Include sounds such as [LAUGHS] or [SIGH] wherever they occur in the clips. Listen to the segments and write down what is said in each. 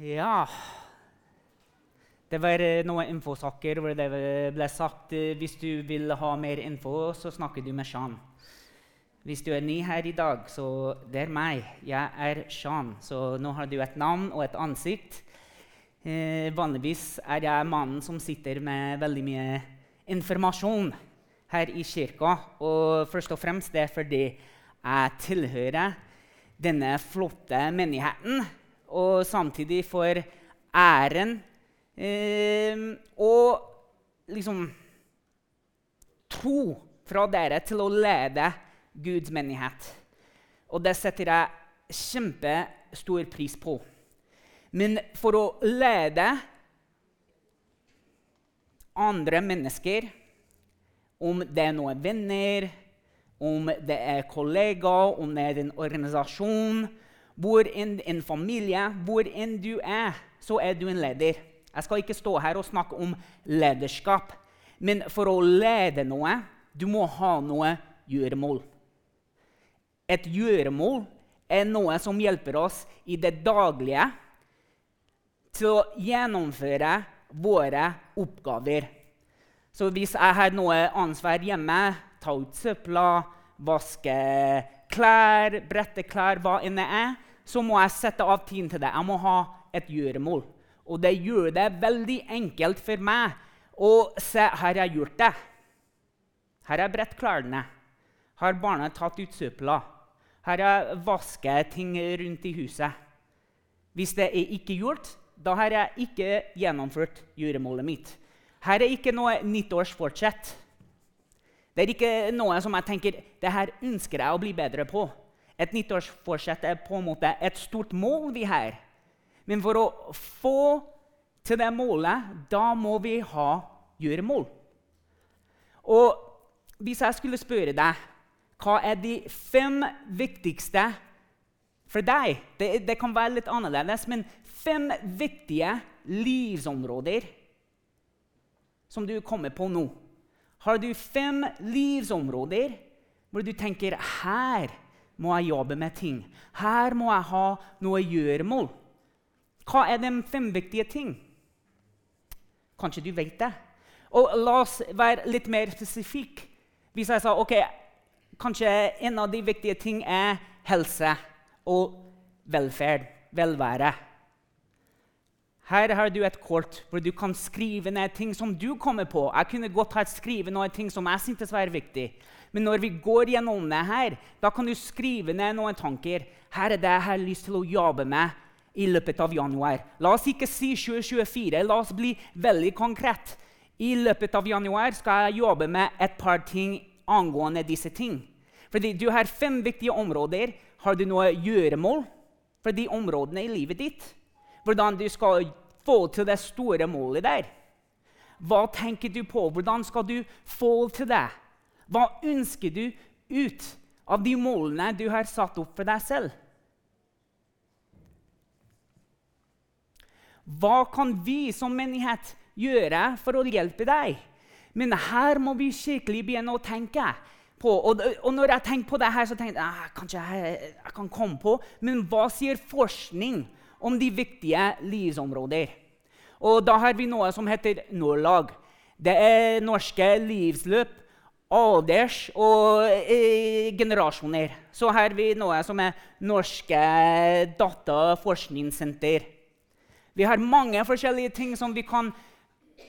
Ja Det var eh, noen infosaker hvor det ble sagt eh, hvis du vil ha mer info, så snakker du med Shan. Hvis du er ny her i dag, så det er meg. Jeg er Shan. Så nå har du et navn og et ansikt. Eh, vanligvis er jeg mannen som sitter med veldig mye informasjon her i kirka. Og først og fremst det er fordi jeg tilhører denne flotte menigheten og samtidig får æren eh, og liksom tro fra dere til å lede Guds menighet. Og det setter jeg kjempestor pris på. Men for å lede andre mennesker, om det er noen venner, om det er kollegaer, om det er en organisasjon hvor enn en familie, hvor enn du er, så er du en leder. Jeg skal ikke stå her og snakke om lederskap, men for å lede noe du må ha noe gjøremål. Et gjøremål er noe som hjelper oss i det daglige til å gjennomføre våre oppgaver. Så hvis jeg har noe ansvar hjemme, ta ut søpla, vaske klær, brette klær, hva enn det er, så må jeg sette av tid til det. Jeg må ha et gjøremål. Og det gjør det veldig enkelt for meg å se har jeg gjort det. Her har jeg bredt klærne. Har barna tatt ut søpla? Her Har jeg vasket ting rundt i huset? Hvis det er ikke gjort, da har jeg ikke gjennomført gjøremålet mitt. Her er ikke noe nyttårsfortsett. Det er ikke noe som jeg tenker det her ønsker jeg å bli bedre på. Et nyttårsforsett er på en måte et stort mål vi har. Men for å få til det målet, da må vi ha gjøremål. Og hvis jeg skulle spørre deg hva er de fem viktigste for deg det, det kan være litt annerledes, men fem viktige livsområder som du kommer på nå har du fem livsområder hvor du tenker her må jeg jobbe med ting. Her må jeg ha noe gjøremål. Hva er de fem viktige ting? Kanskje du vet det? Og La oss være litt mer spesifikke. Hvis jeg sa ok, kanskje en av de viktige ting er helse og velferd, velvære. Her har du et kort hvor du kan skrive ned ting som du kommer på. Jeg kunne godt ha skrevet noen ting som jeg syntes var viktig. Men når vi går gjennom det her, da kan du skrive ned noen tanker. Her er det jeg har lyst til å jobbe med i løpet av januar. La oss ikke si 2024. La oss bli veldig konkret. I løpet av januar skal jeg jobbe med et par ting angående disse ting. Fordi du har fem viktige områder. Har du noe gjøremål for de områdene i livet ditt? Hvordan du skal få til det store målet der. Hva tenker du på? Hvordan skal du få til det? Hva ønsker du ut av de målene du har satt opp for deg selv? Hva kan vi som menighet gjøre for å hjelpe deg? Men her må vi skikkelig begynne å tenke. på, og, og når jeg tenker på det her, så tenker jeg ah, kanskje jeg, jeg kan komme på, men hva sier forskning om de viktige livsområder? Og da har vi noe som heter Norlag. Det er norske livsløp, alders og eh, generasjoner. Så har vi noe som er Norske dataforskningssenter. Vi har mange forskjellige ting som vi kan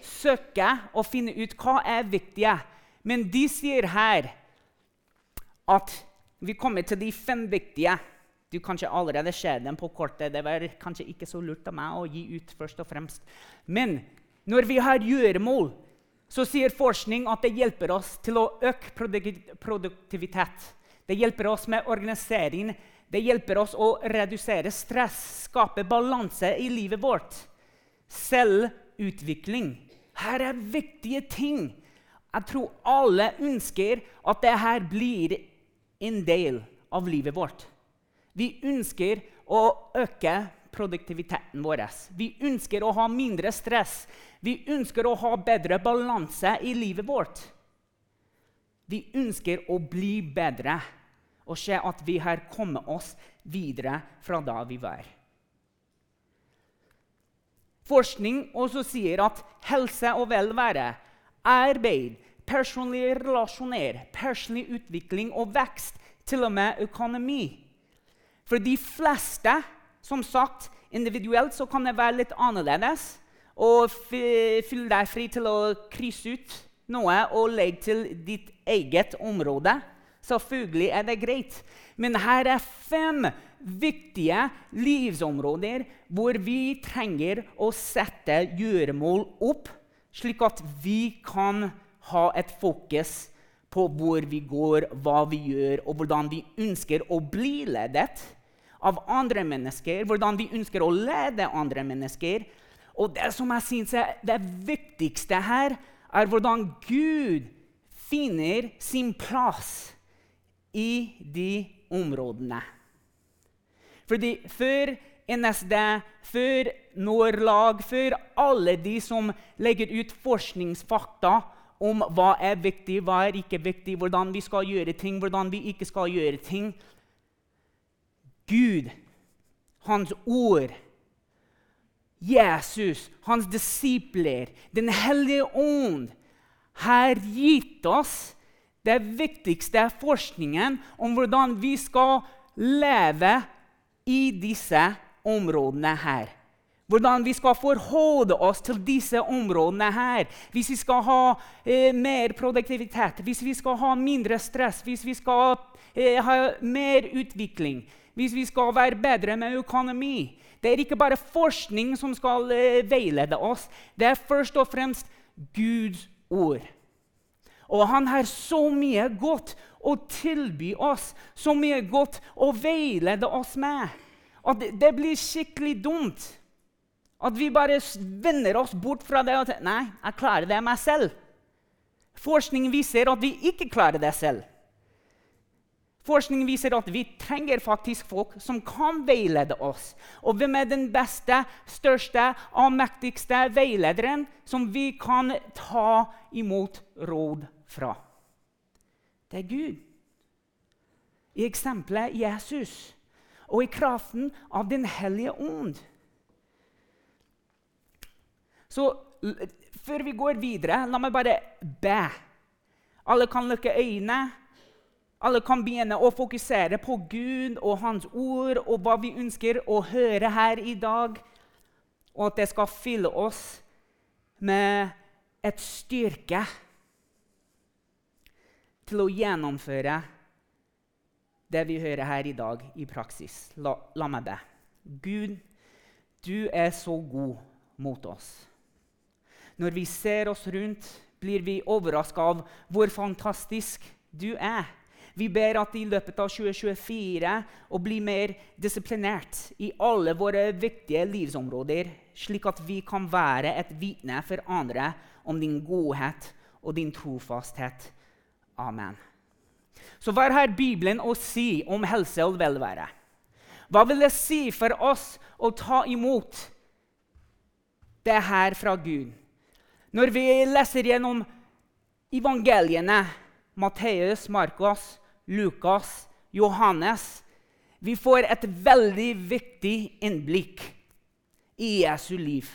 søke og finne ut hva er viktige. Men de sier her at vi kommer til de fem viktige. Du kanskje allerede ser dem på kortet. Det var kanskje ikke så lurt av meg å gi ut. først og fremst. Men når vi har gjøremål, så sier forskning at det hjelper oss til å øke produktivitet. Det hjelper oss med organisering. Det hjelper oss å redusere stress, skape balanse i livet vårt. Selvutvikling. Her er viktige ting. Jeg tror alle ønsker at dette blir en del av livet vårt. Vi ønsker å øke produktiviteten vår. Vi ønsker å ha mindre stress. Vi ønsker å ha bedre balanse i livet vårt. Vi ønsker å bli bedre og se at vi har kommet oss videre fra da vi var. Forskning også sier at helse og velvære, arbeid, personlige relasjoner, personlig utvikling og vekst, til og med økonomi For de fleste, som sagt, individuelt så kan det være litt annerledes. Og fyll deg fri til å krysse ut noe og legge til ditt eget område. Selvfølgelig er det greit. Men her er fem viktige livsområder hvor vi trenger å sette gjøremål opp, slik at vi kan ha et fokus på hvor vi går, hva vi gjør, og hvordan vi ønsker å bli ledet av andre mennesker. Hvordan vi ønsker å lede andre mennesker. Og det som jeg syns er det viktigste her, er hvordan Gud finner sin plass i de områdene. Fordi før NSD, før Norlag, før alle de som legger ut forskningsfakta om hva er viktig, hva er ikke viktig, hvordan vi skal gjøre ting, hvordan vi ikke skal gjøre ting Gud, Hans ord, Jesus, hans disipler, Den hellige ånd har gitt oss det viktigste forskningen om hvordan vi skal leve i disse områdene her. Hvordan vi skal forholde oss til disse områdene her. Hvis vi skal ha eh, mer produktivitet, hvis vi skal ha mindre stress, hvis vi skal eh, ha mer utvikling, hvis vi skal være bedre med økonomi. Det er ikke bare forskning som skal eh, veilede oss. Det er først og fremst Guds ord. Og han har så mye godt å tilby oss, så mye godt å veilede oss med, at det blir skikkelig dumt. At vi bare vender oss bort fra det og tenker nei, jeg klarer det meg selv. Forskning viser at vi ikke klarer det selv. Forskning viser at vi trenger faktisk folk som kan veilede oss. Og hvem er den beste, største og mektigste veilederen som vi kan ta imot råd fra? Det er Gud. I eksempelet Jesus og i kraften av Den hellige ånd. Så før vi går videre, la meg bare be. Alle kan lukke øynene. Alle kan begynne å fokusere på Gud og Hans ord og hva vi ønsker å høre her i dag, og at det skal fylle oss med et styrke til å gjennomføre det vi hører her i dag, i praksis. La, la meg be. Gud, du er så god mot oss. Når vi ser oss rundt, blir vi overraska av hvor fantastisk du er. Vi ber at i løpet av 2024 å bli mer disiplinert i alle våre viktige livsområder, slik at vi kan være et vitne for andre om din godhet og din trofasthet. Amen. Så hva har Bibelen å si om helse og velvære? Hva vil det si for oss å ta imot det her fra Gud? Når vi leser gjennom evangeliene, Matteus, Markus, Lukas, Johannes Vi får et veldig viktig innblikk i Jesu liv.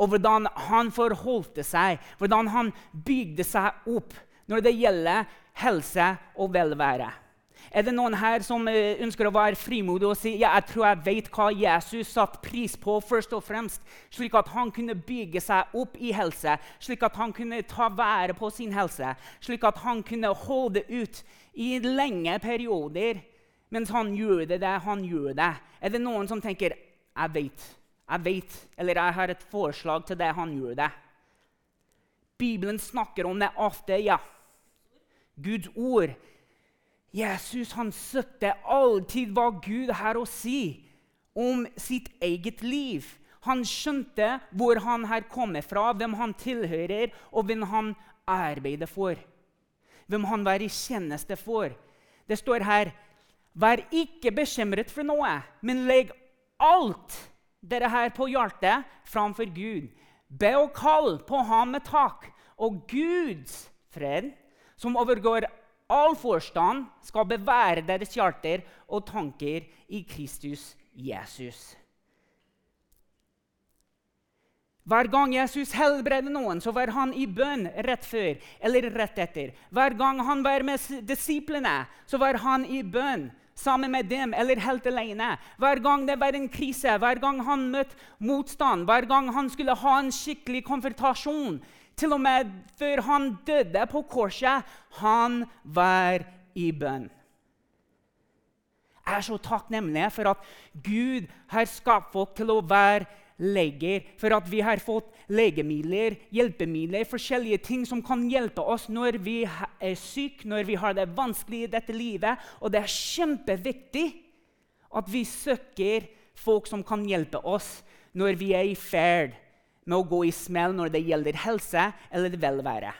Og hvordan han forholdte seg, hvordan han bygde seg opp når det gjelder helse og velvære. Er det noen her som eh, ønsker å være frimodig og si ja, jeg tror jeg vet hva Jesus satte pris på, først og fremst, slik at han kunne bygge seg opp i helse, slik at han kunne ta vare på sin helse, slik at han kunne holde ut i lenge perioder mens han gjør det han gjør det? Er det noen som tenker jeg vet, jeg vet, eller jeg har et forslag til det han gjør det? Bibelen snakker om det ofte, ja. Guds ord Jesus han søkte alltid hva Gud har å si om sitt eget liv. Han skjønte hvor han her kommet fra, hvem han tilhører, og hvem han arbeider for. Hvem han var i tjeneste for. Det står her Vær ikke bekymret for noe, men legg alt dere her på hjertet, framfor Gud. Be og kall på ham med tak, og Guds fred, som overgår all forstand skal bevære deres hjerter og tanker i Kristus Jesus. Hver gang Jesus helbreder noen, så var han i bønn rett før eller rett etter. Hver gang han var med disiplene, så var han i bønn sammen med dem eller helt alene. Hver gang det var en krise, hver gang han møtte motstand, hver gang han skulle ha en skikkelig konfrontasjon, til og med før han døde på korset, han var i bønn. Jeg er så takknemlig for at Gud har skapt folk til å være leger, for at vi har fått legemidler, hjelpemidler, forskjellige ting som kan hjelpe oss når vi er syke, når vi har det vanskelig i dette livet. Og det er kjempeviktig at vi søker folk som kan hjelpe oss når vi er i ferd med å gå i smell når det gjelder helse eller velvære.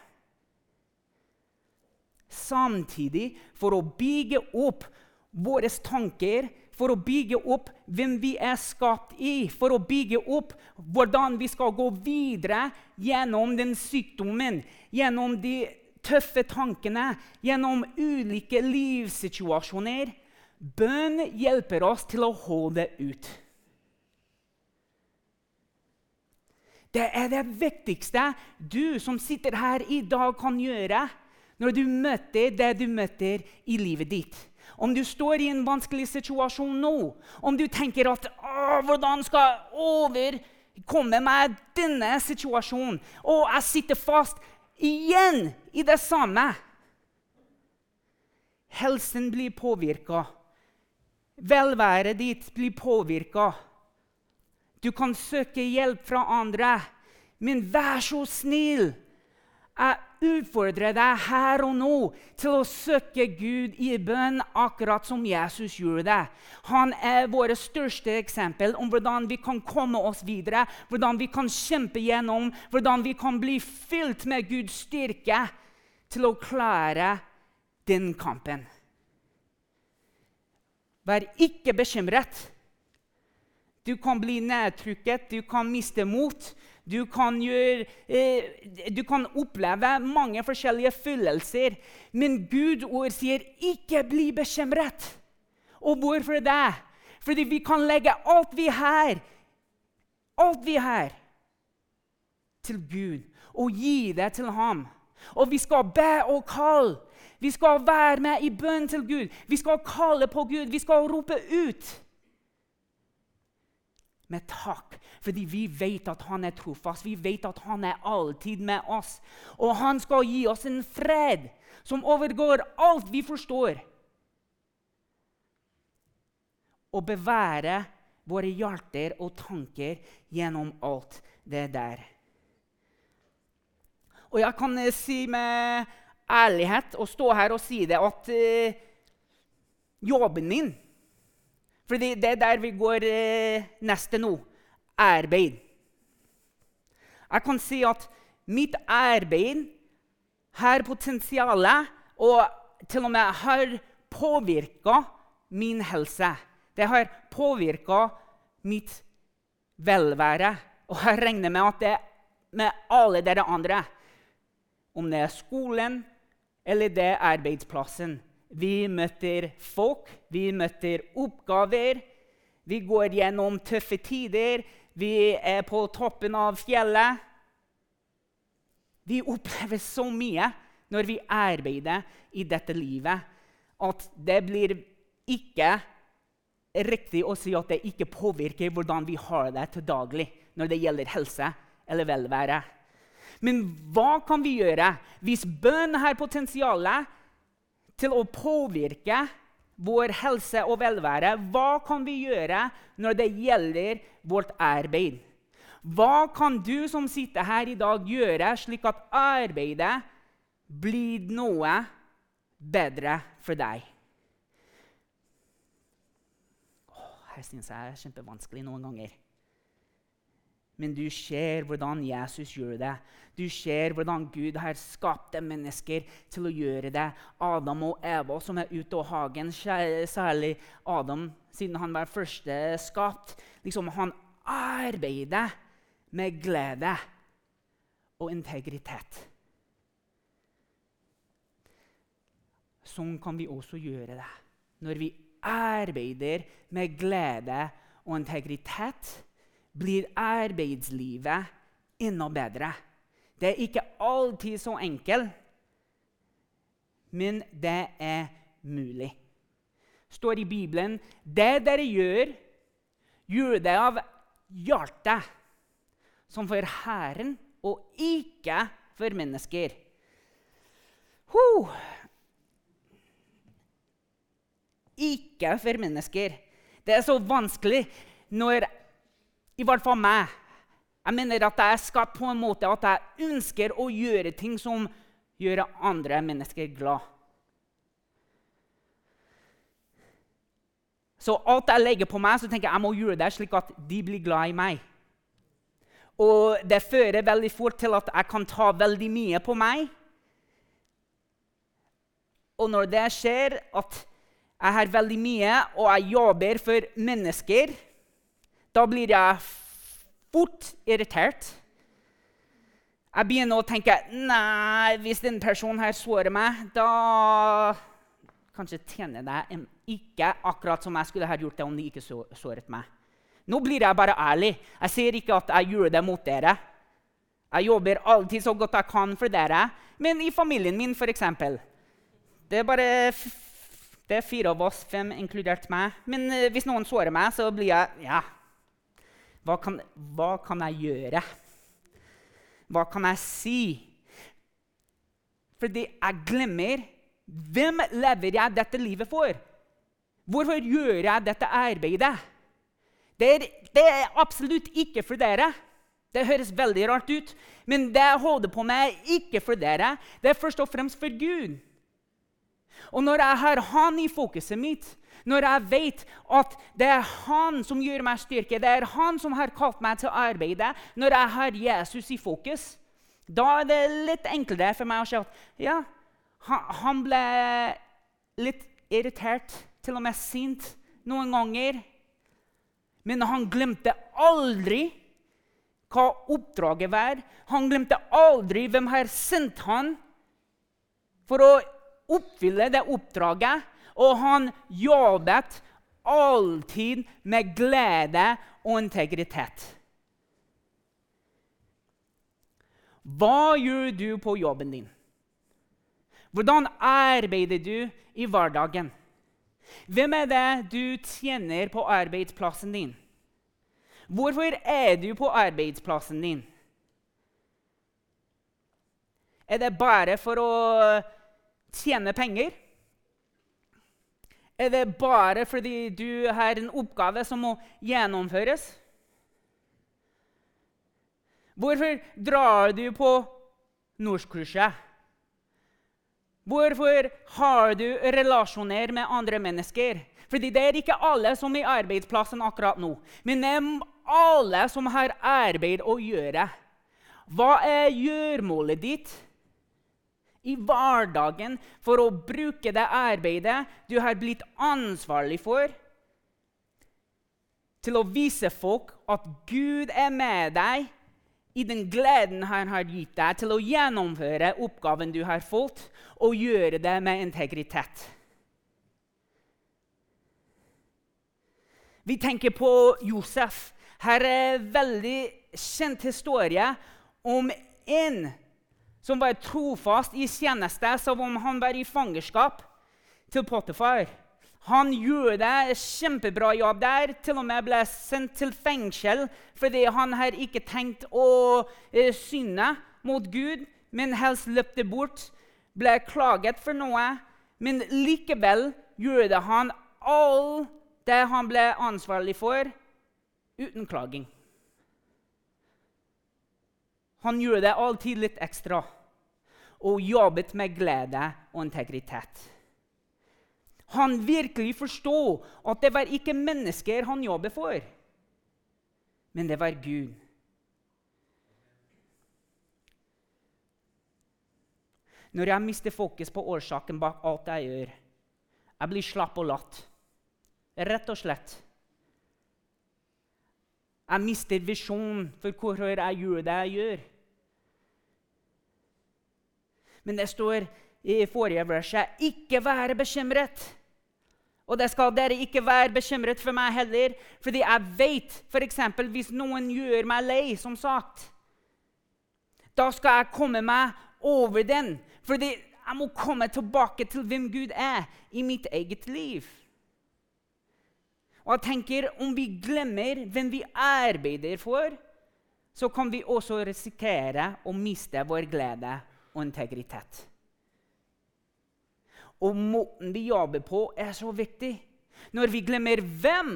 Samtidig, for å bygge opp våre tanker, for å bygge opp hvem vi er skapt i, for å bygge opp hvordan vi skal gå videre gjennom den sykdommen, gjennom de tøffe tankene, gjennom ulike livssituasjoner. Bønn hjelper oss til å holde ut. Det er det viktigste du som sitter her i dag, kan gjøre når du møter det du møter i livet ditt. Om du står i en vanskelig situasjon nå, om du tenker at 'Hvordan skal jeg overkomme meg denne situasjonen?' Og jeg sitter fast igjen i det samme. Helsen blir påvirka. Velværet ditt blir påvirka. Du kan søke hjelp fra andre, men vær så snill jeg utfordrer deg her og nå til å søke Gud i bønn, akkurat som Jesus gjorde det. Han er vårt største eksempel om hvordan vi kan komme oss videre, hvordan vi kan kjempe gjennom, hvordan vi kan bli fylt med Guds styrke til å klare den kampen. Vær ikke bekymret. Du kan bli nedtrykket, du kan miste mot. Du kan, gjøre, eh, du kan, oppleve mange forskjellige følelser. Men Gud ord sier 'ikke bli bekymret'. Og hvorfor det? Fordi vi kan legge alt vi har, alt vi har, til Gud og gi det til ham. Og vi skal be og kalle. Vi skal være med i bønn til Gud. Vi skal kalle på Gud. Vi skal rope ut med takk, fordi vi vet at han er trofast. Vi vet at han er alltid med oss. Og han skal gi oss en fred som overgår alt vi forstår. Og bevære våre hjerter og tanker gjennom alt det der. Og jeg kan eh, si med ærlighet og stå her og si det at uh, jobben min fordi det er der vi går eh, neste nå. Arbeid. Jeg kan si at mitt arbeid har potensialet og til og med har påvirka min helse. Det har påvirka mitt velvære. Og jeg regner med at det er med alle dere andre. Om det er skolen eller det er arbeidsplassen. Vi møter folk, vi møter oppgaver. Vi går gjennom tøffe tider. Vi er på toppen av fjellet. Vi opplever så mye når vi arbeider i dette livet, at det blir ikke riktig å si at det ikke påvirker hvordan vi har det til daglig når det gjelder helse eller velvære. Men hva kan vi gjøre hvis bønn har potensialet til å påvirke vår helse og velvære. Hva kan vi gjøre når det gjelder vårt arbeid? Hva kan du som sitter her i dag, gjøre slik at arbeidet blir noe bedre for deg? Her syns jeg er kjempevanskelig noen ganger. Men du ser hvordan Jesus gjør det. Du ser hvordan Gud har skapt mennesker til å gjøre det. Adam og Eva som er ute av hagen, særlig Adam, siden han var første skapt. Liksom, han arbeider med glede og integritet. Sånn kan vi også gjøre det. Når vi arbeider med glede og integritet, blir arbeidslivet enda bedre. Det er ikke alltid så enkelt, men det er mulig. står i Bibelen det dere gjør, gjør det av hjertet, som for Herren og ikke for mennesker. Huh. Ikke for mennesker. Det er så vanskelig når I hvert fall meg. Jeg mener at jeg skapt på en måte at jeg ønsker å gjøre ting som gjør andre mennesker glad. Så alt jeg legger på meg, så tenker jeg jeg må gjøre det slik at de blir glad i meg. Og det fører veldig fort til at jeg kan ta veldig mye på meg. Og når det skjer at jeg har veldig mye, og jeg jobber for mennesker, da blir jeg fort irritert. Jeg begynner å tenke nei, hvis denne personen her sårer meg, da kanskje tjener det ikke akkurat som jeg skulle ha gjort det om de ikke såret meg. Nå blir jeg bare ærlig. Jeg sier ikke at jeg gjør det mot dere. Jeg jobber alltid så godt jeg kan for dere. Men i familien min, f.eks. Det er bare det er fire av oss, fem inkludert meg. Men uh, hvis noen sårer meg, så blir jeg Ja, hva kan, hva kan jeg gjøre? Hva kan jeg si? Fordi jeg glemmer hvem lever jeg dette livet for? Hvorfor gjør jeg dette arbeidet? Det er, det er, absolutt ikke for dere. Det høres veldig rart ut, men det jeg holder på med, er ikke for dere. Det er først og fremst for Gud. Og når jeg har Han i fokuset mitt, når jeg vet at det er Han som gjør meg styrke, det er Han som har kalt meg til å arbeide, når jeg har Jesus i fokus, da er det litt enklere for meg å se at ja, han ble litt irritert, til og med sint, noen ganger. Men han glemte aldri hva oppdraget var. Han glemte aldri hvem har sendt han for å oppfylle det oppdraget. Og han jobbet alltid med glede og integritet. Hva gjør du på jobben din? Hvordan arbeider du i hverdagen? Hvem er det du tjener på arbeidsplassen din? Hvorfor er du på arbeidsplassen din? Er det bare for å tjene penger? Er det bare fordi du har en oppgave som må gjennomføres? Hvorfor drar du på norskkurset? Hvorfor har du relasjoner med andre mennesker? Fordi det er ikke alle som er i arbeidsplassen akkurat nå. Men det er alle som har arbeid å gjøre. Hva er gjøremålet ditt i hverdagen for å bruke det arbeidet du har blitt ansvarlig for, til å vise folk at Gud er med deg i den gleden han har gitt deg til å gjennomføre oppgaven du har fått, og gjøre det med integritet. Vi tenker på Josef. Her er en veldig kjent historie om en som var trofast i tjeneste som om han var i fangerskap til Potifar. Han gjorde kjempebra jobb der, til og med ble sendt til fengsel fordi han her ikke tenkt å eh, synde mot Gud, men helst løpte bort. Ble klaget for noe, men likevel gjorde han alt det han ble ansvarlig for, uten klaging. Han gjorde det alltid litt ekstra og jobbet med glede og integritet han virkelig forsto at det var ikke mennesker han jobbet for, men det var Gud. Når jeg mister fokus på årsaken bak alt jeg gjør, jeg blir slapp og latt. Rett og slett. Jeg mister visjonen for hvorfor jeg gjør det jeg gjør. Men det står i forrige verset 'ikke være bekymret'. Og det skal dere ikke være bekymret for meg heller, fordi jeg vet f.eks. hvis noen gjør meg lei, som sagt, da skal jeg komme meg over den. Fordi jeg må komme tilbake til hvem Gud er i mitt eget liv. Og jeg tenker Om vi glemmer hvem vi arbeider for, så kan vi også risikere å miste vår glede og integritet. Og måten vi jobber på, er så viktig. Når vi glemmer hvem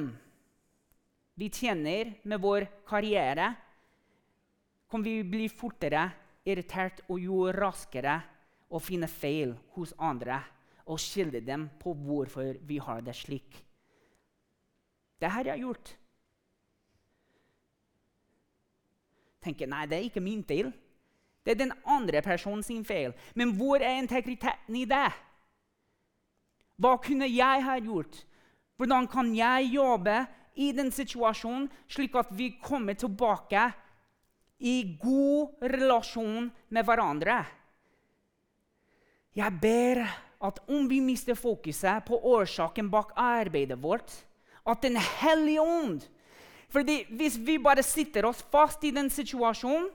vi tjener med vår karriere, kan vi bli fortere irritert og jo raskere å finne feil hos andre og skylde dem på hvorfor vi har det slik. Det har jeg gjort. Tenker nei, det er ikke min feil. Det er den andre personen sin feil. Men hvor er integriteten i det? Hva kunne jeg ha gjort? Hvordan kan jeg jobbe i den situasjonen, slik at vi kommer tilbake i god relasjon med hverandre? Jeg ber at om vi mister fokuset på årsaken bak arbeidet vårt, at Den hellige ånd fordi Hvis vi bare sitter oss fast i den situasjonen,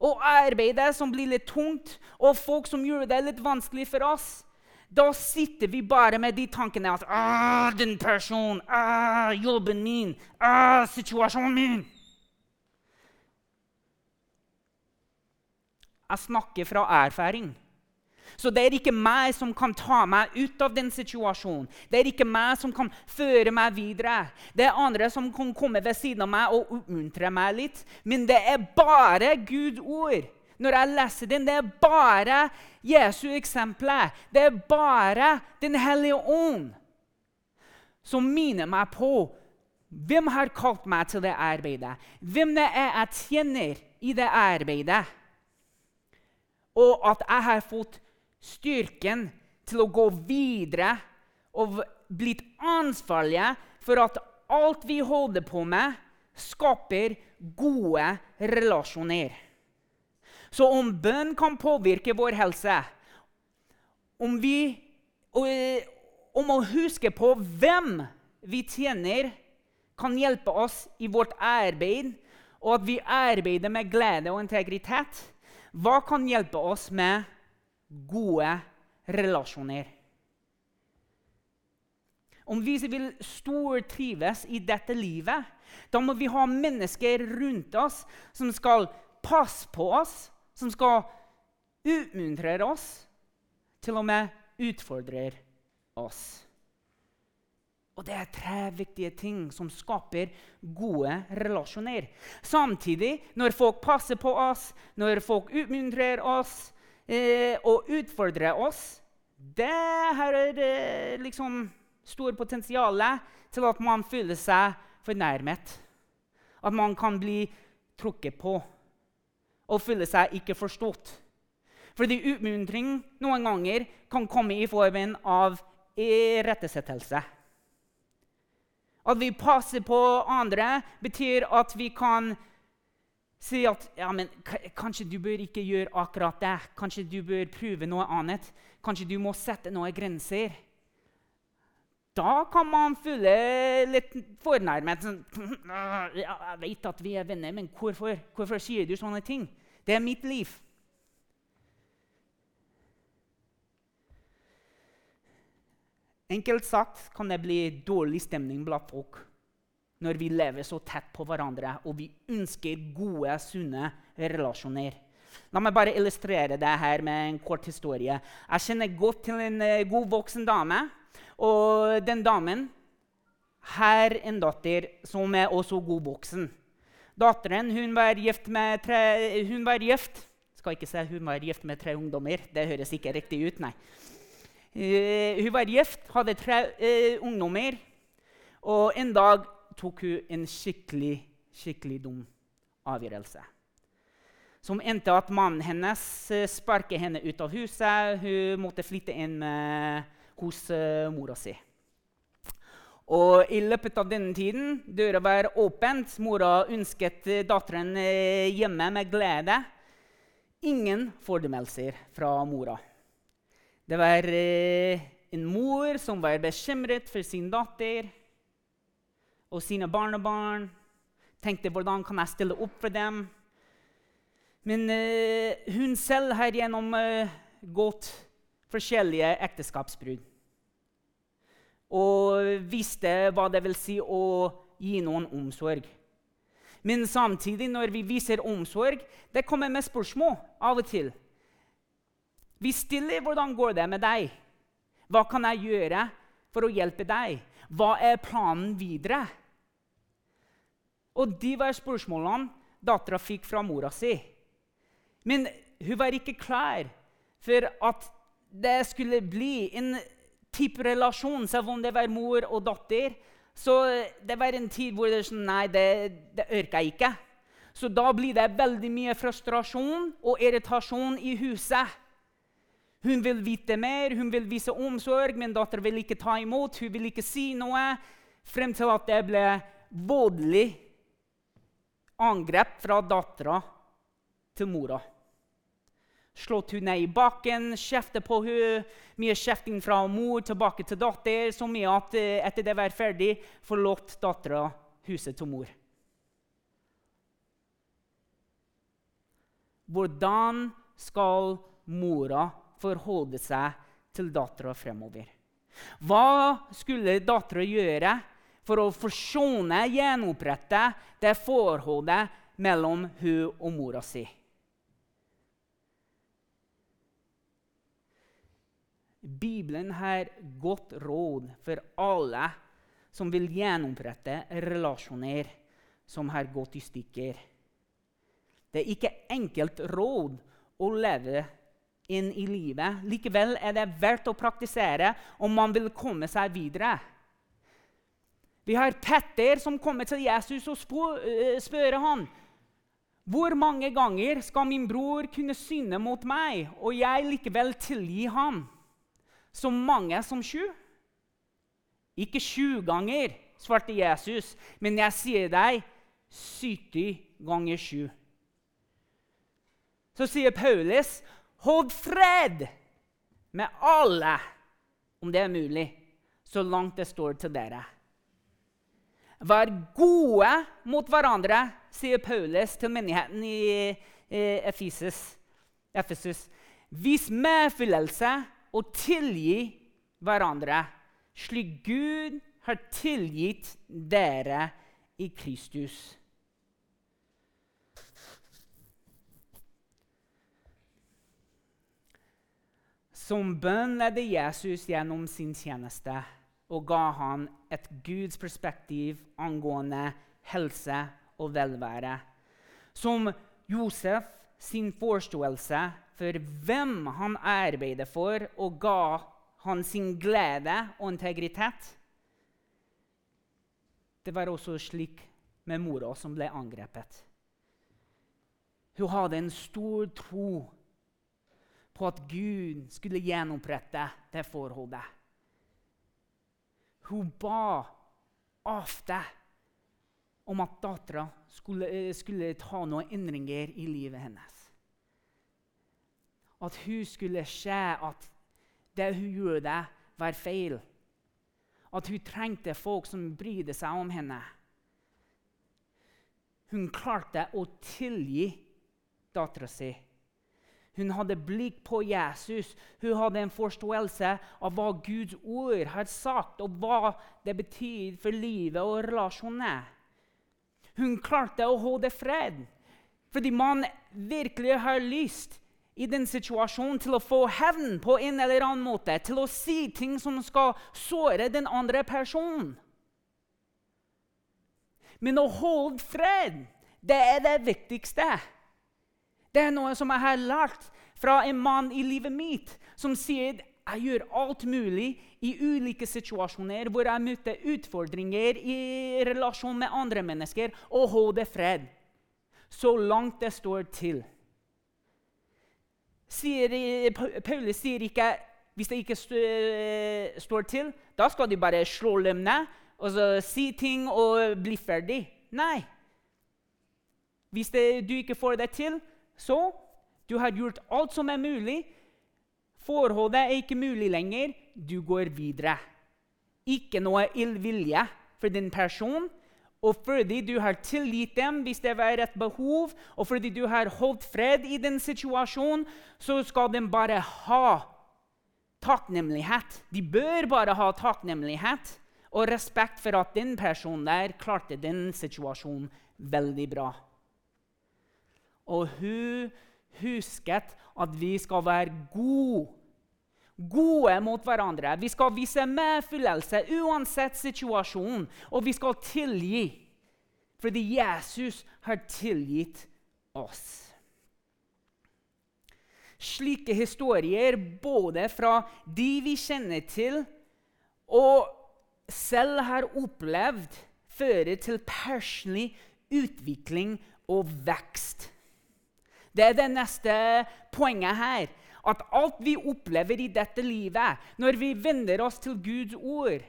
og arbeidet som blir litt tungt, og folk som gjør det litt vanskelig for oss, da sitter vi bare med de tankene at ah, 'Den personen, ah, jobben min, ah, situasjonen min.' Jeg snakker fra erfaring. Så det er ikke meg som kan ta meg ut av den situasjonen. Det er ikke meg som kan føre meg videre. Det er andre som kan komme ved siden av meg og oppmuntre meg litt. Men det er bare Guds ord. Når jeg leser den, det er bare Jesu eksempler. Det er bare Den hellige ånd som minner meg på hvem har kalt meg til det arbeidet. Hvem det er jeg tjener i det arbeidet. Og at jeg har fått styrken til å gå videre og blitt ansvarlige for at alt vi holder på med, skaper gode relasjoner. Så om bønn kan påvirke vår helse, om, vi, om å huske på hvem vi tjener, kan hjelpe oss i vårt arbeid, og at vi arbeider med glede og integritet, hva kan hjelpe oss med gode relasjoner. Om vi vil stortrives i dette livet, da må vi ha mennesker rundt oss som skal passe på oss, som skal utmuntre oss, til og med utfordre oss. Og Det er tre viktige ting som skaper gode relasjoner. Samtidig, når folk passer på oss, når folk utmuntrer oss, eh, og utfordre oss, det har eh, liksom stor potensial til at man føler seg fornærmet. At man kan bli trukket på og føle seg ikke forstått. Fordi utmuntring noen ganger kan komme i formen av irettesettelse. At vi passer på andre, betyr at vi kan si at ja, men, kanskje du bør ikke gjøre akkurat det. Kanskje du bør prøve noe annet. Kanskje du må sette noen grenser. Da kan man føle litt fornærmet. Sånn, [LAUGHS] 'Jeg vet at vi er venner, men hvorfor, hvorfor sier du sånne ting?' Det er mitt liv. Enkelt sagt kan det bli dårlig stemning blant folk når vi lever så tett på hverandre og vi ønsker gode, sunne relasjoner. La meg bare illustrere det her med en kort historie. Jeg kjenner godt til en uh, god voksen dame. Og den damen har en datter som er også god voksen. Datteren hun var gift med tre hun var gift. Skal ikke si hun var gift med tre ungdommer. Det høres ikke riktig ut, nei. Uh, hun var gift, hadde tre uh, ungdommer. Og en dag tok hun en skikkelig, skikkelig dum avgjørelse. Som endte at mannen hennes eh, sparket henne ut av huset. Hun måtte flytte inn med, hos uh, mora si. Og I løpet av denne tiden døra var åpent. Mora ønsket eh, datteren hjemme med glede. Ingen fordømmelser fra mora. Det var eh, en mor som var bekymret for sin datter og sine barnebarn. Tenkte hvordan kan jeg stille opp for dem? Men uh, hun selv har gjennomgått forskjellige ekteskapsbrudd. Og visste hva det vil si å gi noen omsorg. Men samtidig, når vi viser omsorg, det kommer med spørsmål av og til. Vi stiller 'Hvordan går det med deg?' 'Hva kan jeg gjøre for å hjelpe deg?' 'Hva er planen videre?' Og de var spørsmålene dattera fikk fra mora si. Men hun var ikke klar for at det skulle bli en type relasjon, selv om det var mor og datter. Så det var en tid hvor det er sånn Nei, det, det orker jeg ikke. Så da blir det veldig mye frustrasjon og irritasjon i huset. Hun vil vite mer, hun vil vise omsorg, men datteren vil ikke ta imot. Hun vil ikke si noe, frem til at det ble voldelig angrep fra dattera til mora. Slått hun ned i bakken, kjeftet på hun, Mye kjefting fra mor tilbake til datter, så mye at eh, etter det var ferdig, forlot dattera huset til mor. Hvordan skal mora forholde seg til dattera fremover? Hva skulle dattera gjøre for å forsone, gjenopprette det forholdet mellom hun og mora si? Bibelen har godt råd for alle som vil gjenopprette relasjoner som har gått i stykker. Det er ikke enkelt råd å leve inn i livet. Likevel er det verdt å praktisere om man vil komme seg videre. Vi har Petter som kommer til Jesus og spør, ham hvor mange ganger skal min bror kunne synde mot meg, og jeg likevel tilgi ham? Så mange som sju? Ikke sju ganger, svarte Jesus, men jeg sier deg 70 ganger sju. Så sier Paulus, hold fred med alle, om det er mulig, så langt det står til dere. Vær gode mot hverandre, sier Paulus til menigheten i Efesus. Vis medfølelse og tilgi hverandre, slik Gud har tilgitt dere i Kristus. Som bønn ledde Jesus gjennom sin tjeneste og ga han et Guds perspektiv angående helse og velvære. Som Josef sin forståelse for hvem han arbeider for, og ga han sin glede og integritet. Det var også slik med mora som ble angrepet. Hun hadde en stor tro på at Gud skulle gjenopprette det forholdet. Hun ba ofte om at dattera skulle, skulle ta noen endringer i livet hennes at hun skulle se at det hun gjorde, var feil. At hun trengte folk som brydde seg om henne. Hun klarte å tilgi dattera si. Hun hadde blikk på Jesus. Hun hadde en forståelse av hva Guds ord har sagt, og hva det betyr for livet og relasjonene. Hun klarte å holde fred fordi man virkelig har lyst i den situasjonen til å få hevn på en eller annen måte, til å si ting som skal såre den andre personen. Men å holde fred, det er det viktigste. Det er noe som jeg har lært fra en mann i livet mitt som sier jeg gjør alt mulig i ulike situasjoner hvor jeg møter utfordringer i relasjon med andre mennesker, og holder fred så langt det står til sier, Paulus sier ikke hvis det ikke står til, da skal de bare slå dem ned og si ting og bli ferdig. Nei. Hvis det, du ikke får det til, så du har gjort alt som er mulig. Forholdet er ikke mulig lenger. Du går videre. Ikke noe illvilje for din person og fordi du har tilgitt dem hvis det var et behov, og fordi du har holdt fred i den situasjonen, så skal de bare ha takknemlighet. De bør bare ha takknemlighet og respekt for at den personen der klarte den situasjonen veldig bra. Og hun husket at vi skal være gode. Gode mot hverandre. Vi skal vise medfølelse uansett situasjon, og vi skal tilgi. Fordi Jesus har tilgitt oss. Slike historier, både fra de vi kjenner til, og selv har opplevd, fører til personlig utvikling og vekst. Det er det neste poenget her. At alt vi opplever i dette livet, når vi vender oss til Guds ord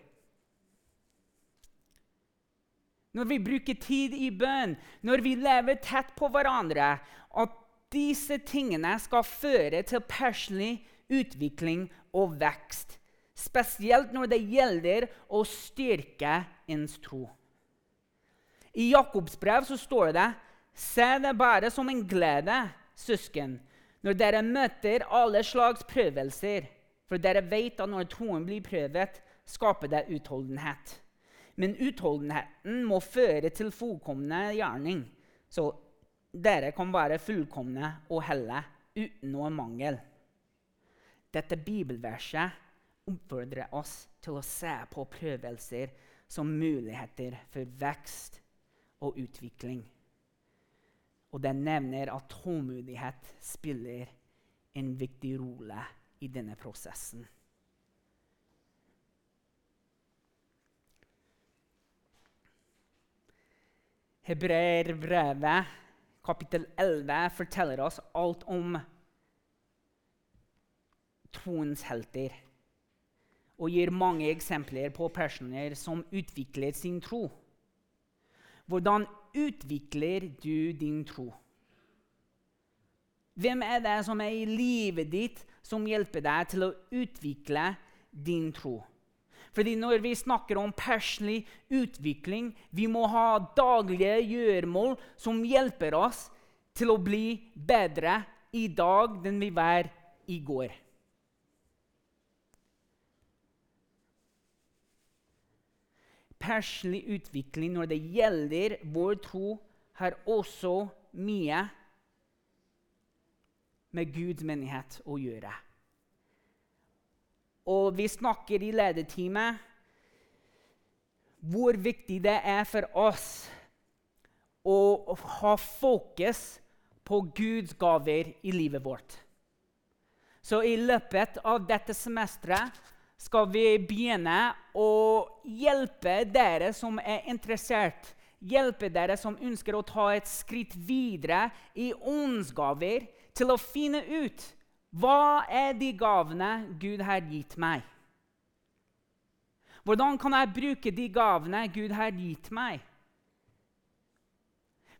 Når vi bruker tid i bønn, når vi lever tett på hverandre At disse tingene skal føre til personlig utvikling og vekst. Spesielt når det gjelder å styrke ens tro. I Jakobs brev så står det Se det bare som en glede, søsken, når dere møter alle slags prøvelser. For dere vet at når troen blir prøvet, skaper det utholdenhet. Men utholdenheten må føre til fullkomne gjerning, så dere kan være fullkomne og helle uten noe mangel. Dette bibelverset oppfordrer oss til å se på prøvelser som muligheter for vekst og utvikling. Og den nevner at tålmodighet spiller en viktig rolle i denne prosessen. Hebreerbrevet kapittel 11 forteller oss alt om troens helter og gir mange eksempler på personer som utvikler sin tro. Hvordan utvikler du din tro? Hvem er det som er i livet ditt, som hjelper deg til å utvikle din tro? Fordi Når vi snakker om personlig utvikling, vi må ha daglige gjøremål som hjelper oss til å bli bedre i dag enn vi var i går. Personlig utvikling når det gjelder vår tro, har også mye med Guds menighet å gjøre. Og vi snakker i lederteamet hvor viktig det er for oss å ha fokus på Guds gaver i livet vårt. Så i løpet av dette semesteret skal vi begynne å hjelpe dere som er interessert. Hjelpe dere som ønsker å ta et skritt videre i åndsgaver, til å finne ut hva er de gavene Gud har gitt meg. Hvordan kan jeg bruke de gavene Gud har gitt meg?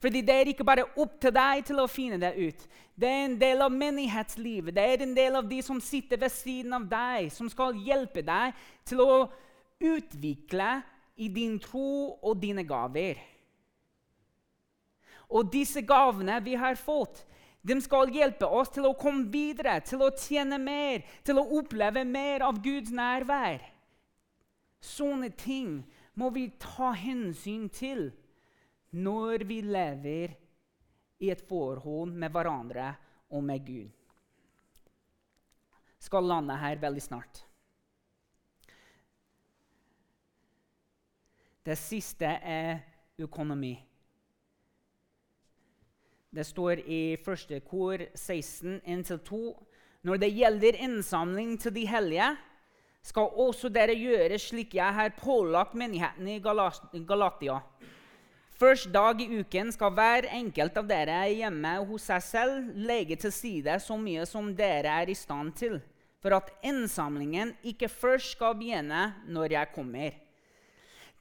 Fordi det er ikke bare opp til deg til å finne det ut. Det er en del av menighetslivet. Det er en del av de som sitter ved siden av deg, som skal hjelpe deg til å utvikle i din tro og dine gaver. Og disse gavene vi har fått, de skal hjelpe oss til å komme videre, til å tjene mer, til å oppleve mer av Guds nærvær. Sånne ting må vi ta hensyn til når vi lever i et forhold med hverandre og med Gud. Skal lande her veldig snart. Det siste er økonomi. Det står i første kor 16 1-2. Når det gjelder innsamling til de hellige, skal også dere gjøre slik jeg har pålagt menigheten i Galatia. Først dag i uken skal hver enkelt av dere hjemme hos seg selv legge til side så mye som dere er i stand til, for at innsamlingen ikke først skal begynne når jeg kommer.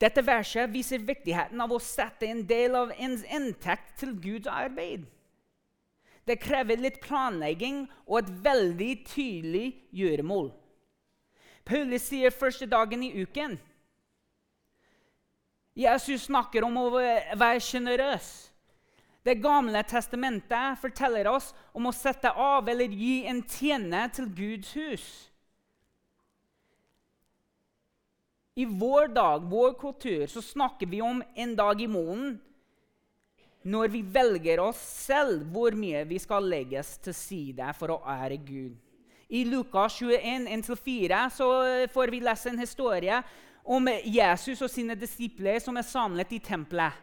Dette verset viser viktigheten av å sette en del av ens inntekt til Guds arbeid. Det krever litt planlegging og et veldig tydelig gjøremål. Paulus sier første dagen i uken. Jesus snakker om å være sjenerøs. Det gamle testamentet forteller oss om å sette av eller gi en tjene til Guds hus. I vår dag, vår kultur, så snakker vi om en dag i måneden når vi velger oss selv hvor mye vi skal legges til side for å ære Gud. I Lukas 21, 1-4 får vi lese en historie om Jesus og sine disipler som er samlet i tempelet.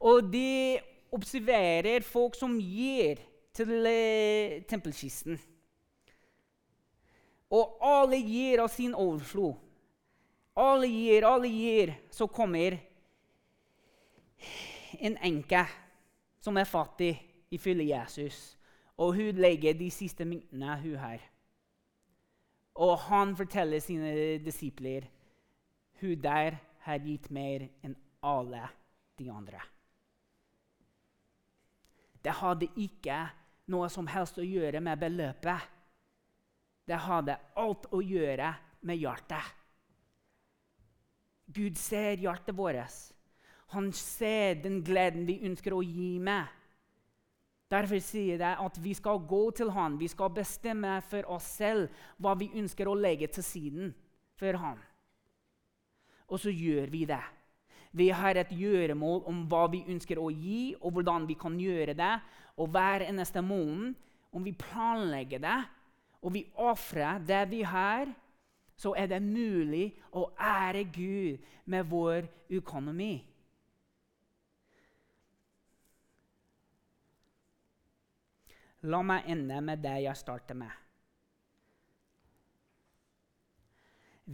Og de observerer folk som gir til eh, tempelkisten. Og alle gir av sin overflod. Alle gir, alle gir. Så kommer en enke som er fattig, ifølge Jesus. Og hun legger de siste myntene, hun her. Og han forteller sine disipler hun der har gitt mer enn alle de andre. Det hadde ikke noe som helst å gjøre med beløpet. Det hadde alt å gjøre med hjertet. Gud ser hjertet vårt. Han ser den gleden vi ønsker å gi med. Derfor sier det at vi skal gå til han. Vi skal bestemme for oss selv hva vi ønsker å legge til siden for han. Og så gjør vi det. Vi har et gjøremål om hva vi ønsker å gi, og hvordan vi kan gjøre det. Og hver eneste måned, om vi planlegger det, og vi ofrer det vi har, så er det mulig å ære Gud med vår økonomi. La meg ende med det jeg startet med.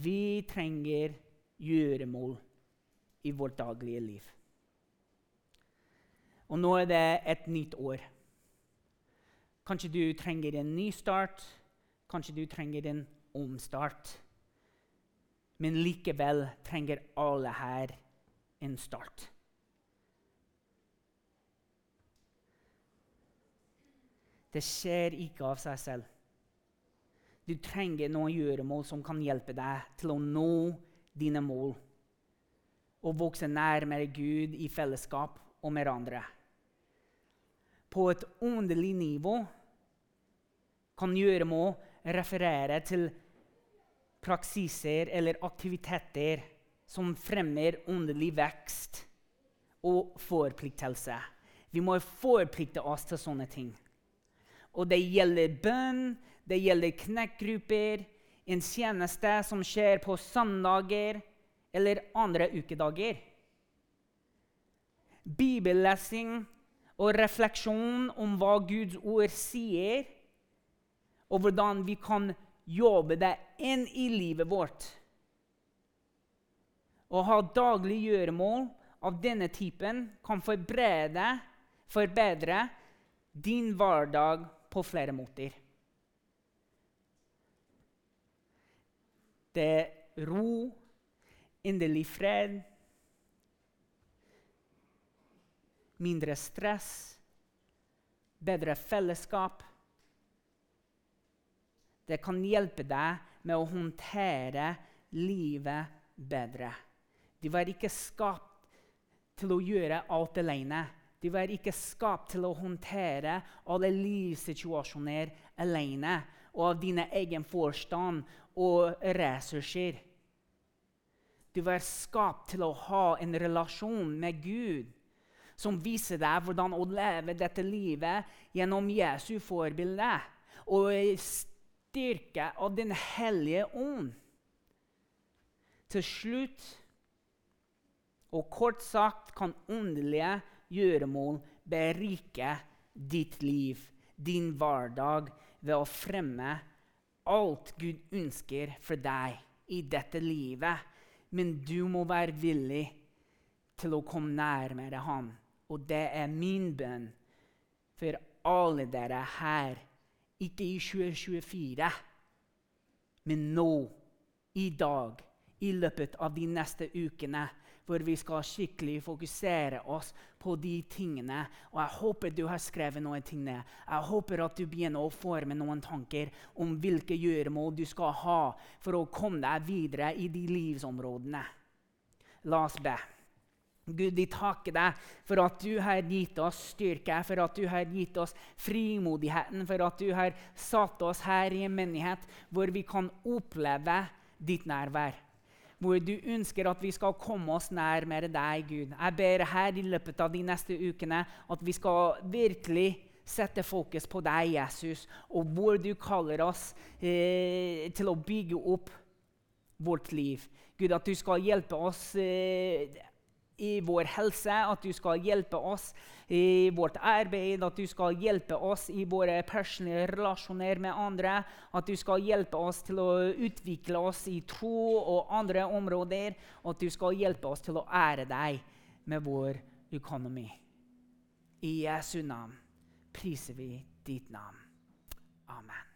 Vi trenger gjøremål i vårt daglige liv. Og nå er det et nytt år. Kanskje du trenger en ny start, kanskje du trenger en omstart. Men likevel trenger alle her en start. Det skjer ikke av seg selv. Du trenger noen gjøremål som kan hjelpe deg til å nå dine mål og vokse nærmere Gud i fellesskap og med andre. På et åndelig nivå kan gjøremål referere til praksiser eller aktiviteter som fremmer åndelig vekst og forpliktelse. Vi må forplikte oss til sånne ting. Og det gjelder bønn, det gjelder knekkgrupper, en tjeneste som skjer på søndager, eller andre ukedager. Bibellesing og refleksjon om hva Guds ord sier, og hvordan vi kan jobbe det inn i livet vårt. Å ha daglig gjøremål av denne typen kan forberede, forbedre din hverdag på flere måter. Det er ro inderlig fred, mindre stress, bedre fellesskap. Det kan hjelpe deg med å håndtere livet bedre. De var ikke skapt til å gjøre alt alene. De var ikke skapt til å håndtere alle livssituasjoner alene og av dine egen forstand og ressurser. Du var skapt til å ha en relasjon med Gud som viser deg hvordan å leve dette livet gjennom Jesu forbilde og styrke av Den hellige ånd. Til slutt og kort sagt kan åndelige gjøremål berike ditt liv, din hverdag, ved å fremme alt Gud ønsker for deg i dette livet men du må være villig til å komme nærmere ham. Og det er min bønn for alle dere her. Ikke i 2024, men nå, i dag, i løpet av de neste ukene hvor vi skal skikkelig fokusere oss på de tingene. Og jeg håper du har skrevet noen ting ned. Jeg håper at du begynner å forme noen tanker om hvilke gjøremål du skal ha for å komme deg videre i de livsområdene. La oss be. Gud, vi takker deg for at du har gitt oss styrke, for at du har gitt oss frimodigheten, for at du har satt oss her i en menighet hvor vi kan oppleve ditt nærvær. Hvor du ønsker at vi skal komme oss nærmere deg, Gud. Jeg ber her i løpet av de neste ukene at vi skal virkelig sette fokus på deg, Jesus, og hvor du kaller oss eh, til å bygge opp vårt liv. Gud, at du skal hjelpe oss eh, i vår helse, at du skal hjelpe oss i vårt arbeid, at du skal hjelpe oss i våre personlige relasjoner med andre, at du skal hjelpe oss til å utvikle oss i tro og andre områder, og at du skal hjelpe oss til å ære deg med vår økonomi. I Jesu navn priser vi ditt navn. Amen.